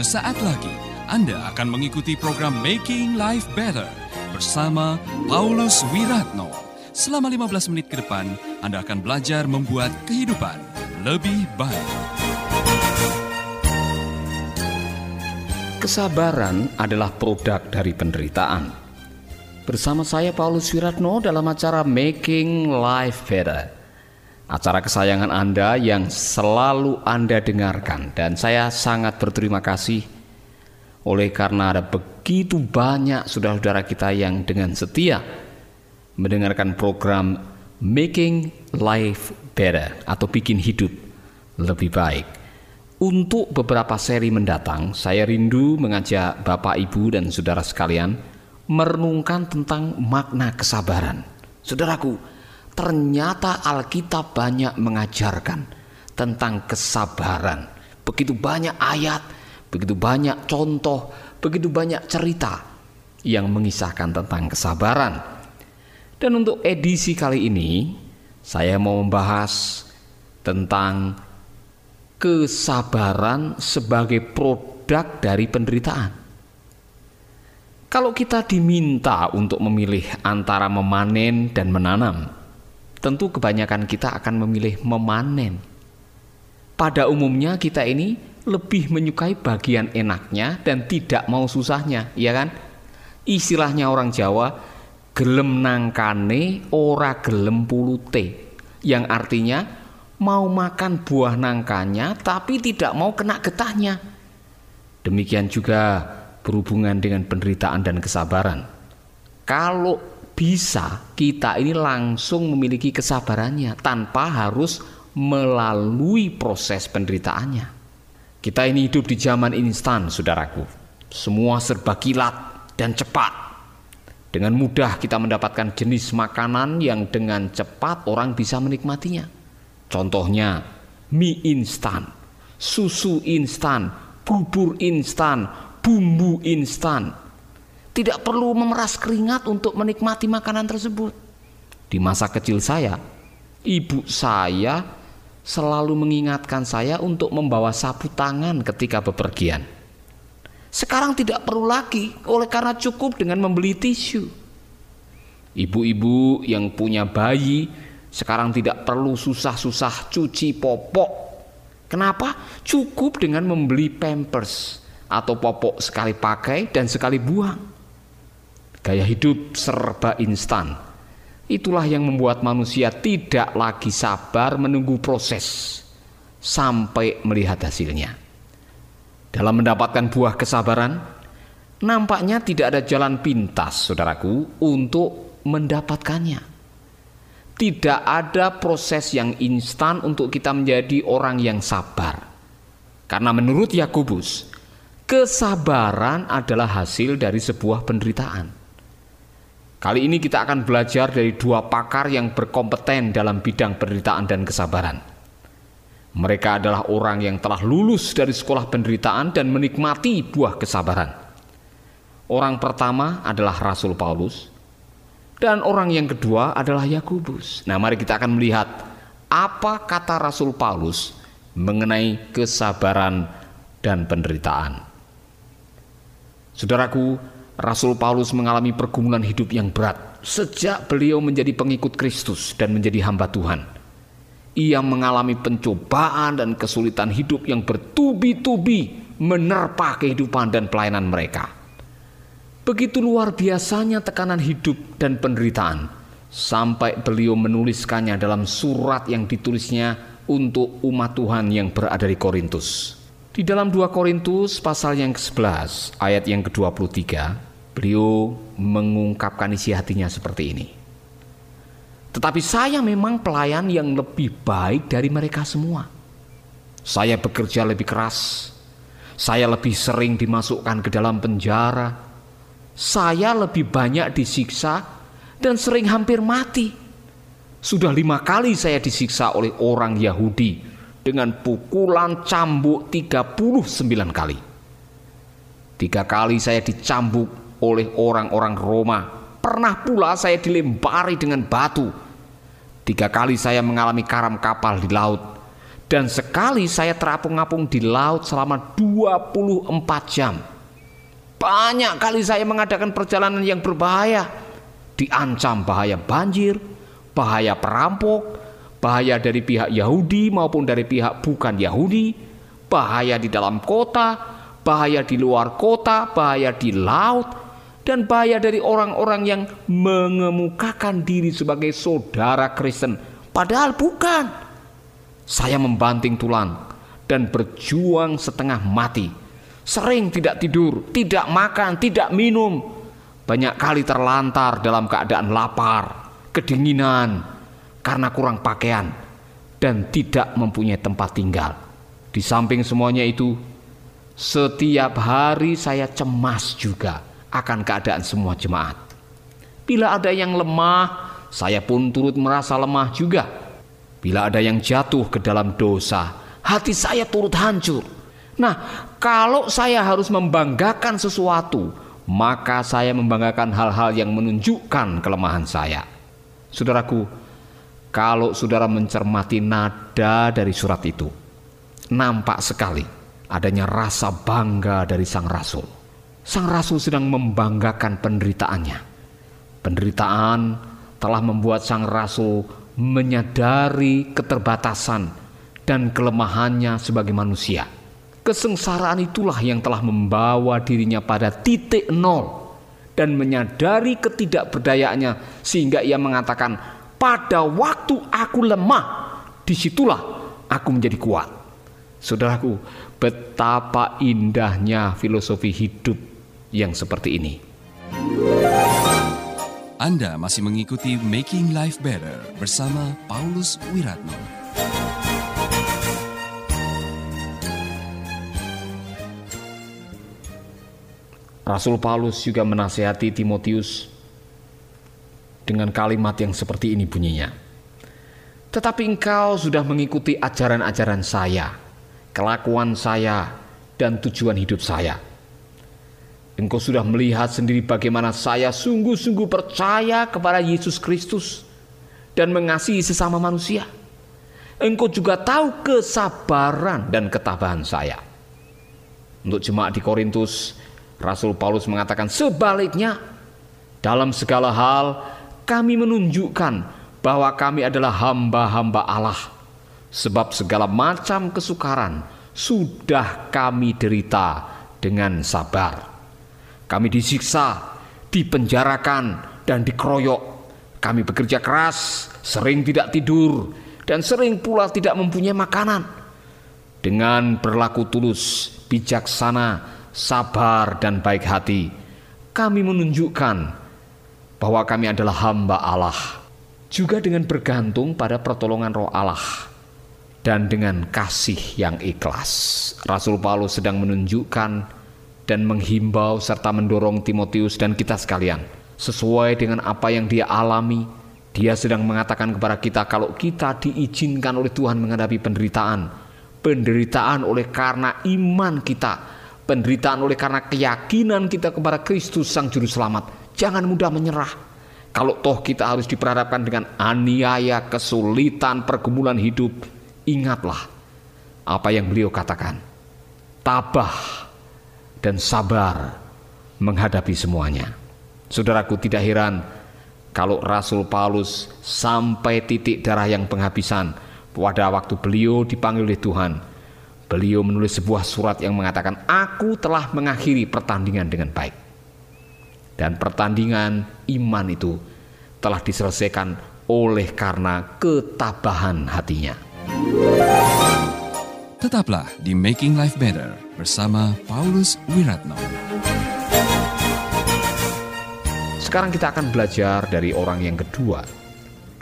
Sesaat lagi Anda akan mengikuti program Making Life Better bersama Paulus Wiratno. Selama 15 menit ke depan, Anda akan belajar membuat kehidupan lebih baik. Kesabaran adalah produk dari penderitaan. Bersama saya Paulus Wiratno dalam acara Making Life Better. Acara kesayangan Anda yang selalu Anda dengarkan dan saya sangat berterima kasih oleh karena ada begitu banyak saudara-saudara kita yang dengan setia mendengarkan program Making Life Better atau bikin hidup lebih baik. Untuk beberapa seri mendatang, saya rindu mengajak Bapak, Ibu, dan saudara sekalian merenungkan tentang makna kesabaran. Saudaraku, ternyata Alkitab banyak mengajarkan tentang kesabaran. Begitu banyak ayat, begitu banyak contoh, begitu banyak cerita yang mengisahkan tentang kesabaran. Dan untuk edisi kali ini, saya mau membahas tentang kesabaran sebagai produk dari penderitaan. Kalau kita diminta untuk memilih antara memanen dan menanam, tentu kebanyakan kita akan memilih memanen. Pada umumnya kita ini lebih menyukai bagian enaknya dan tidak mau susahnya, ya kan? Istilahnya orang Jawa, gelem nangkane ora gelem pulute, yang artinya mau makan buah nangkanya tapi tidak mau kena getahnya. Demikian juga berhubungan dengan penderitaan dan kesabaran. Kalau bisa kita ini langsung memiliki kesabarannya tanpa harus melalui proses penderitaannya. Kita ini hidup di zaman instan, saudaraku. Semua serba kilat dan cepat. Dengan mudah kita mendapatkan jenis makanan yang dengan cepat orang bisa menikmatinya. Contohnya mie instan, susu instan, bubur instan, bumbu instan, tidak perlu memeras keringat untuk menikmati makanan tersebut. Di masa kecil saya, ibu saya selalu mengingatkan saya untuk membawa sapu tangan ketika bepergian. Sekarang tidak perlu lagi oleh karena cukup dengan membeli tisu. Ibu-ibu yang punya bayi sekarang tidak perlu susah-susah cuci popok. Kenapa? Cukup dengan membeli pampers atau popok sekali pakai dan sekali buang. Gaya hidup serba instan. Itulah yang membuat manusia tidak lagi sabar menunggu proses sampai melihat hasilnya. Dalam mendapatkan buah kesabaran, nampaknya tidak ada jalan pintas, saudaraku, untuk mendapatkannya. Tidak ada proses yang instan untuk kita menjadi orang yang sabar. Karena menurut Yakobus, kesabaran adalah hasil dari sebuah penderitaan. Kali ini kita akan belajar dari dua pakar yang berkompeten dalam bidang penderitaan dan kesabaran. Mereka adalah orang yang telah lulus dari sekolah penderitaan dan menikmati buah kesabaran. Orang pertama adalah Rasul Paulus dan orang yang kedua adalah Yakobus. Nah, mari kita akan melihat apa kata Rasul Paulus mengenai kesabaran dan penderitaan. Saudaraku, Rasul Paulus mengalami pergumulan hidup yang berat sejak beliau menjadi pengikut Kristus dan menjadi hamba Tuhan. Ia mengalami pencobaan dan kesulitan hidup yang bertubi-tubi menerpa kehidupan dan pelayanan mereka. Begitu luar biasanya tekanan hidup dan penderitaan sampai beliau menuliskannya dalam surat yang ditulisnya untuk umat Tuhan yang berada di Korintus. Di dalam 2 Korintus pasal yang ke-11 ayat yang ke-23 beliau mengungkapkan isi hatinya seperti ini. Tetapi saya memang pelayan yang lebih baik dari mereka semua. Saya bekerja lebih keras. Saya lebih sering dimasukkan ke dalam penjara. Saya lebih banyak disiksa dan sering hampir mati. Sudah lima kali saya disiksa oleh orang Yahudi dengan pukulan cambuk 39 kali. Tiga kali saya dicambuk oleh orang-orang Roma. Pernah pula saya dilempari dengan batu. Tiga kali saya mengalami karam kapal di laut. Dan sekali saya terapung-apung di laut selama 24 jam. Banyak kali saya mengadakan perjalanan yang berbahaya. Diancam bahaya banjir, bahaya perampok, bahaya dari pihak Yahudi maupun dari pihak bukan Yahudi, bahaya di dalam kota, bahaya di luar kota, bahaya di laut, dan bahaya dari orang-orang yang mengemukakan diri sebagai saudara Kristen, padahal bukan. Saya membanting tulang dan berjuang setengah mati. Sering tidak tidur, tidak makan, tidak minum. Banyak kali terlantar dalam keadaan lapar, kedinginan, karena kurang pakaian, dan tidak mempunyai tempat tinggal. Di samping semuanya itu, setiap hari saya cemas juga akan keadaan semua jemaat. Bila ada yang lemah, saya pun turut merasa lemah juga. Bila ada yang jatuh ke dalam dosa, hati saya turut hancur. Nah, kalau saya harus membanggakan sesuatu, maka saya membanggakan hal-hal yang menunjukkan kelemahan saya. Saudaraku, kalau saudara mencermati nada dari surat itu, nampak sekali adanya rasa bangga dari sang rasul. Sang rasul sedang membanggakan penderitaannya. Penderitaan telah membuat sang rasul menyadari keterbatasan dan kelemahannya sebagai manusia. Kesengsaraan itulah yang telah membawa dirinya pada titik nol dan menyadari ketidakberdayaannya sehingga ia mengatakan, "Pada waktu aku lemah, di situlah aku menjadi kuat." Saudaraku, betapa indahnya filosofi hidup yang seperti ini. Anda masih mengikuti Making Life Better bersama Paulus Wiratno. Rasul Paulus juga menasehati Timotius dengan kalimat yang seperti ini bunyinya. Tetapi engkau sudah mengikuti ajaran-ajaran saya, kelakuan saya, dan tujuan hidup saya Engkau sudah melihat sendiri bagaimana saya sungguh-sungguh percaya kepada Yesus Kristus dan mengasihi sesama manusia. Engkau juga tahu kesabaran dan ketabahan saya. Untuk jemaat di Korintus, Rasul Paulus mengatakan sebaliknya, dalam segala hal kami menunjukkan bahwa kami adalah hamba-hamba Allah. Sebab segala macam kesukaran sudah kami derita dengan sabar. Kami disiksa, dipenjarakan, dan dikeroyok. Kami bekerja keras, sering tidak tidur, dan sering pula tidak mempunyai makanan. Dengan berlaku tulus, bijaksana, sabar, dan baik hati, kami menunjukkan bahwa kami adalah hamba Allah. Juga dengan bergantung pada pertolongan roh Allah dan dengan kasih yang ikhlas. Rasul Paulus sedang menunjukkan dan menghimbau serta mendorong Timotius dan kita sekalian sesuai dengan apa yang dia alami. Dia sedang mengatakan kepada kita kalau kita diizinkan oleh Tuhan menghadapi penderitaan, penderitaan oleh karena iman kita, penderitaan oleh karena keyakinan kita kepada Kristus Sang Juru Selamat. Jangan mudah menyerah. Kalau toh kita harus diperhadapkan dengan aniaya, kesulitan, pergumulan hidup, ingatlah apa yang beliau katakan. Tabah dan sabar menghadapi semuanya. Saudaraku tidak heran kalau Rasul Paulus sampai titik darah yang penghabisan pada waktu beliau dipanggil oleh Tuhan. Beliau menulis sebuah surat yang mengatakan, "Aku telah mengakhiri pertandingan dengan baik." Dan pertandingan iman itu telah diselesaikan oleh karena ketabahan hatinya. Tetaplah di Making Life Better bersama Paulus Wiratno. Sekarang kita akan belajar dari orang yang kedua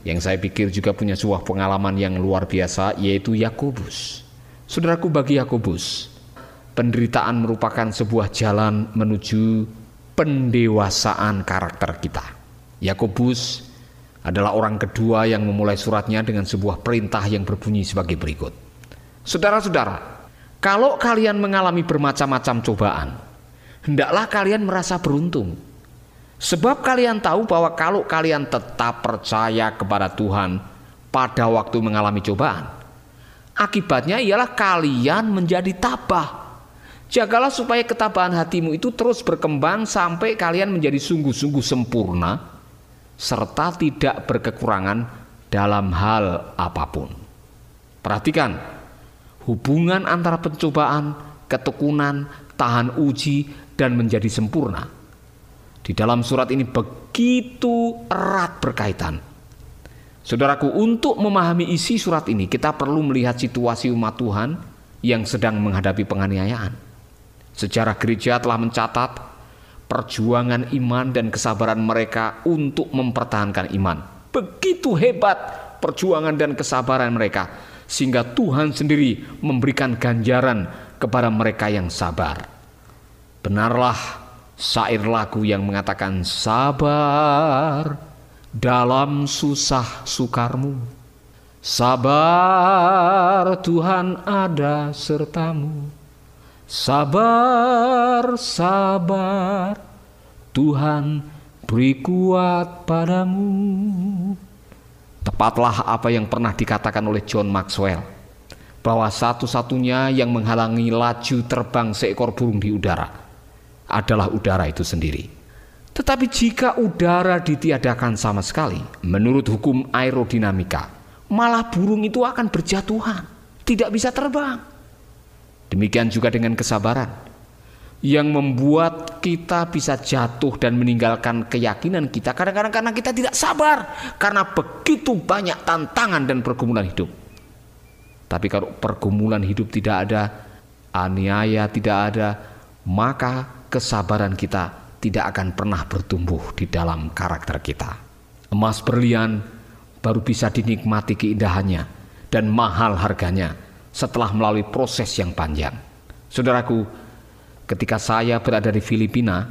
yang saya pikir juga punya sebuah pengalaman yang luar biasa yaitu Yakobus. Saudaraku bagi Yakobus, penderitaan merupakan sebuah jalan menuju pendewasaan karakter kita. Yakobus adalah orang kedua yang memulai suratnya dengan sebuah perintah yang berbunyi sebagai berikut. Saudara-saudara, kalau kalian mengalami bermacam-macam cobaan, hendaklah kalian merasa beruntung. Sebab kalian tahu bahwa kalau kalian tetap percaya kepada Tuhan pada waktu mengalami cobaan, Akibatnya ialah kalian menjadi tabah. Jagalah supaya ketabahan hatimu itu terus berkembang sampai kalian menjadi sungguh-sungguh sempurna serta tidak berkekurangan dalam hal apa pun. Perhatikan hubungan antara pencobaan, ketekunan, tahan uji dan menjadi sempurna. Di dalam surat ini begitu erat berkaitan Saudaraku, untuk memahami isi surat ini, kita perlu melihat situasi umat Tuhan yang sedang menghadapi penganiayaan. Sejarah gereja telah mencatat perjuangan iman dan kesabaran mereka untuk mempertahankan iman. Begitu hebat perjuangan dan kesabaran mereka, sehingga Tuhan sendiri memberikan ganjaran kepada mereka yang sabar. Benarlah syair lagu yang mengatakan sabar dalam susah sukarmu. Sabar Tuhan ada sertamu. Sabar, sabar, Tuhan beri kuat padamu. Tepatlah apa yang pernah dikatakan oleh John Maxwell bahwa satu-satunya yang menghalangi laju terbang seekor burung di udara adalah udara itu sendiri. Tetapi jika udara ditiadakan sama sekali, menurut hukum aerodinamika, malah burung itu akan berjatuhan, tidak bisa terbang. Demikian juga dengan kesabaran yang membuat kita bisa jatuh dan meninggalkan keyakinan kita kadang-kadang karena kita tidak sabar karena begitu banyak tantangan dan pergumulan hidup. Tapi kalau pergumulan hidup tidak ada, aniaya tidak ada, maka kesabaran kita tidak akan pernah bertumbuh di dalam karakter kita. Emas berlian baru bisa dinikmati keindahannya dan mahal harganya setelah melalui proses yang panjang. Saudaraku, ketika saya berada di Filipina,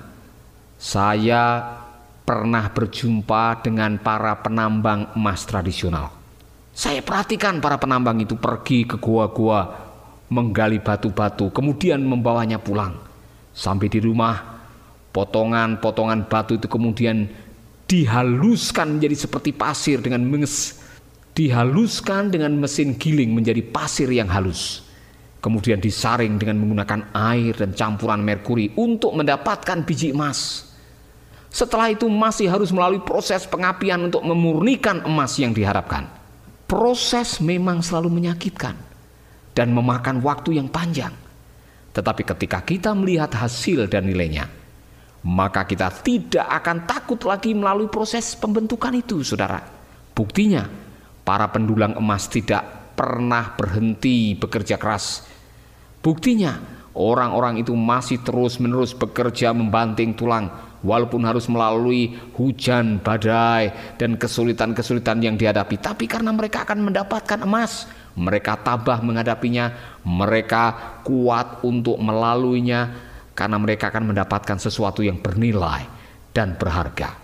saya pernah berjumpa dengan para penambang emas tradisional. Saya perhatikan para penambang itu pergi ke gua-gua, menggali batu-batu, kemudian membawanya pulang. Sampai di rumah, Potongan-potongan batu itu kemudian dihaluskan menjadi seperti pasir dengan menges dihaluskan dengan mesin giling menjadi pasir yang halus. Kemudian disaring dengan menggunakan air dan campuran merkuri untuk mendapatkan biji emas. Setelah itu masih harus melalui proses pengapian untuk memurnikan emas yang diharapkan. Proses memang selalu menyakitkan dan memakan waktu yang panjang. Tetapi ketika kita melihat hasil dan nilainya, maka kita tidak akan takut lagi melalui proses pembentukan itu, saudara. Buktinya, para pendulang emas tidak pernah berhenti bekerja keras. Buktinya, orang-orang itu masih terus-menerus bekerja membanting tulang, walaupun harus melalui hujan, badai, dan kesulitan-kesulitan yang dihadapi. Tapi karena mereka akan mendapatkan emas, mereka tabah menghadapinya, mereka kuat untuk melaluinya, karena mereka akan mendapatkan sesuatu yang bernilai dan berharga.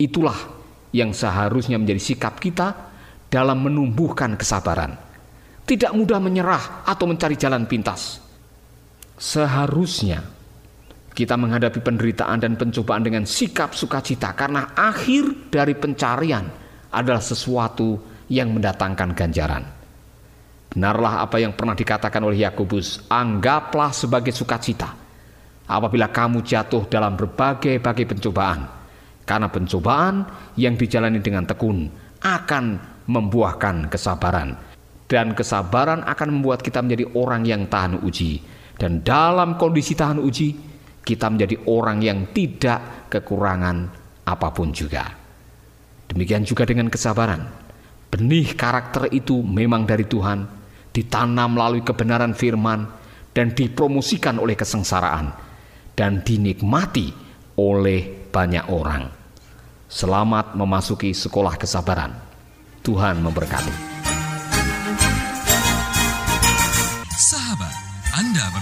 Itulah yang seharusnya menjadi sikap kita dalam menumbuhkan kesabaran. Tidak mudah menyerah atau mencari jalan pintas. Seharusnya kita menghadapi penderitaan dan pencobaan dengan sikap sukacita karena akhir dari pencarian adalah sesuatu yang mendatangkan ganjaran. Benarlah apa yang pernah dikatakan oleh Yakobus, anggaplah sebagai sukacita apabila kamu jatuh dalam berbagai-bagai pencobaan. Karena pencobaan yang dijalani dengan tekun akan membuahkan kesabaran. Dan kesabaran akan membuat kita menjadi orang yang tahan uji. Dan dalam kondisi tahan uji, kita menjadi orang yang tidak kekurangan apa pun juga. Demikian juga dengan kesabaran. Benih karakter itu memang dari Tuhan, ditanam melalui kebenaran firman, dan dipromosikan oleh kesengsaraan dan dinikmati oleh banyak orang. Selamat memasuki sekolah kesabaran. Tuhan memberkati.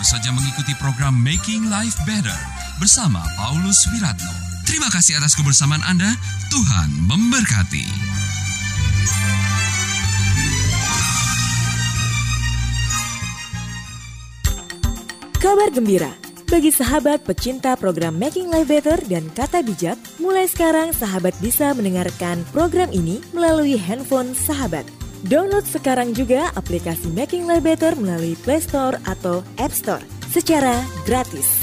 Baru saja mengikuti program Making Life Better bersama Paulus Wiratno. Terima kasih atas kebersamaan Anda. Tuhan memberkati. Kabar gembira bagi sahabat pecinta program Making Life Better dan Kata Bijak, mulai sekarang sahabat bisa mendengarkan program ini melalui handphone sahabat. Download sekarang juga aplikasi Making Life Better melalui Play Store atau App Store secara gratis.